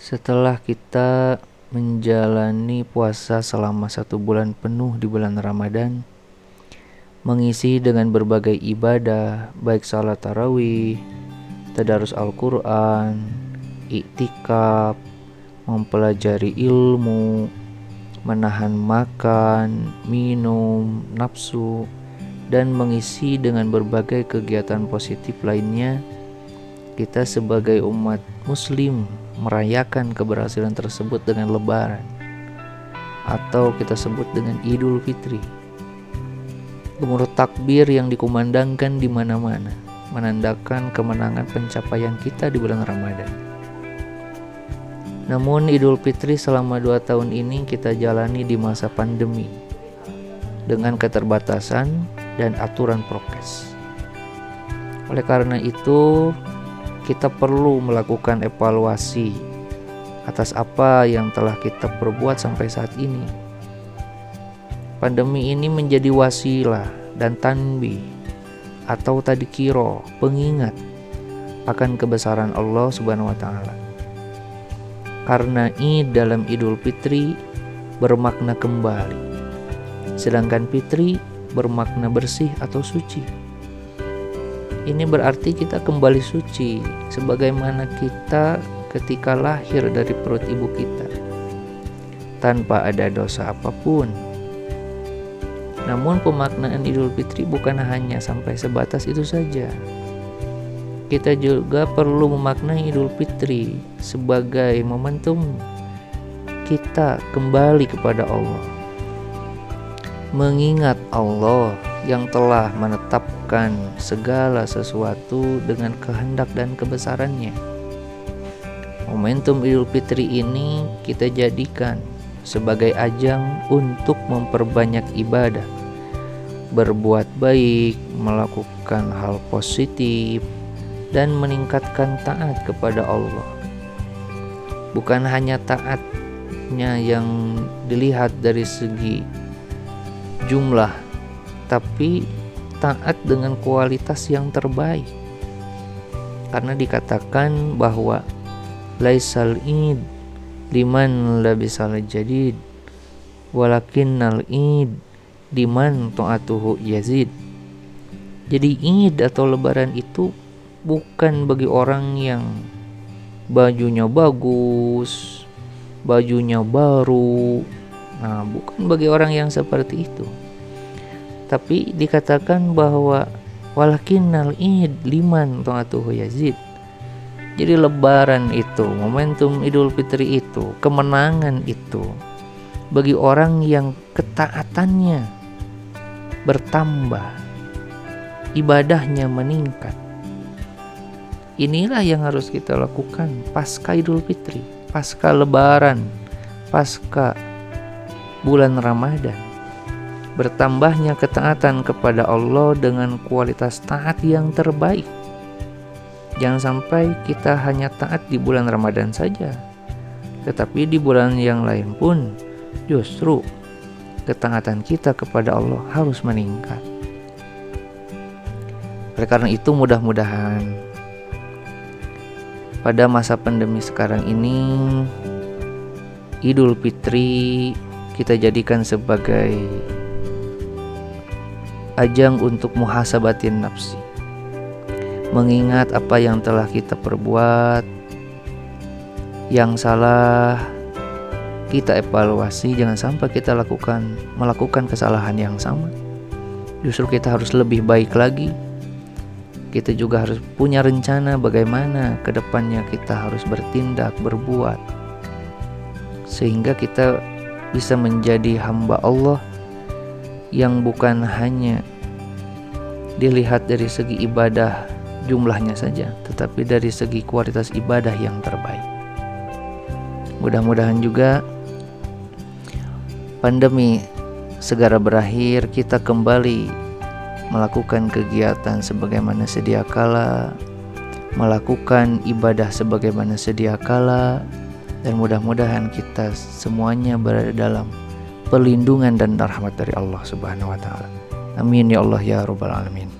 Setelah kita menjalani puasa selama satu bulan penuh di bulan Ramadan, mengisi dengan berbagai ibadah, baik salat tarawih, tadarus Al-Quran, iktikaf, mempelajari ilmu, menahan makan, minum, nafsu, dan mengisi dengan berbagai kegiatan positif lainnya, kita sebagai umat Muslim merayakan keberhasilan tersebut dengan Lebaran, atau kita sebut dengan Idul Fitri. Gemuruh takbir yang dikumandangkan di mana-mana menandakan kemenangan pencapaian kita di bulan Ramadan. Namun Idul Fitri selama dua tahun ini kita jalani di masa pandemi dengan keterbatasan dan aturan prokes. Oleh karena itu, kita perlu melakukan evaluasi atas apa yang telah kita perbuat sampai saat ini. Pandemi ini menjadi wasilah dan tanbi atau tadi kiro pengingat akan kebesaran Allah Subhanahu wa taala. Karena Id dalam Idul Fitri bermakna kembali. Sedangkan Fitri bermakna bersih atau suci. Ini berarti kita kembali suci sebagaimana kita ketika lahir dari perut ibu kita tanpa ada dosa apa pun. Namun pemaknaan Idul Fitri bukan hanya sampai sebatas itu saja. Kita juga perlu memaknai Idul Fitri sebagai momentum kita kembali kepada Allah. Mengingat Allah yang telah menetapkan segala sesuatu dengan kehendak dan kebesarannya. Momentum Idul Fitri ini kita jadikan sebagai ajang untuk memperbanyak ibadah, berbuat baik, melakukan hal positif, dan meningkatkan taat kepada Allah. Bukan hanya taatnya yang dilihat dari segi jumlah tapi taat dengan kualitas yang terbaik. Karena dikatakan bahwa laisal id liman labisal jadid walakinnal id liman ta'atuhu yazid. Jadi id atau lebaran itu bukan bagi orang yang bajunya bagus, bajunya baru. Nah, bukan bagi orang yang seperti itu tapi dikatakan bahwa walakinnal id liman ta'atuhu yazid. Jadi lebaran itu momentum idul fitri itu kemenangan itu bagi orang yang ketaatannya bertambah ibadahnya meningkat. Inilah yang harus kita lakukan pasca idul fitri pasca lebaran pasca bulan ramadan bertambahnya ketaatan kepada Allah dengan kualitas taat yang terbaik. Jangan sampai kita hanya taat di bulan Ramadan saja, tetapi di bulan yang lain pun justru ketaatan kita kepada Allah harus meningkat. Oleh karena itu, mudah-mudahan pada masa pandemi sekarang ini, Idul Fitri kita jadikan sebagai ajang untuk muhasabatin nafsi. Mengingat apa yang telah kita perbuat, yang salah kita evaluasi jangan sampai kita lakukan melakukan kesalahan yang sama. Justru kita harus lebih baik lagi. Kita juga harus punya rencana bagaimana ke depannya kita harus bertindak, berbuat, sehingga kita bisa menjadi hamba Allah yang bukan hanya dilihat dari segi ibadah jumlahnya saja, tetapi dari segi kualitas ibadah yang terbaik. Mudah-mudahan juga pandemi segera berakhir, kita kembali melakukan kegiatan sebagaimana sedia kala, melakukan ibadah sebagaimana sedia kala, dan mudah-mudahan kita semuanya berada dalam perlindungan dan rahmat dari Allah Subhanahu wa taala. Amin ya Allah ya rabbal alamin.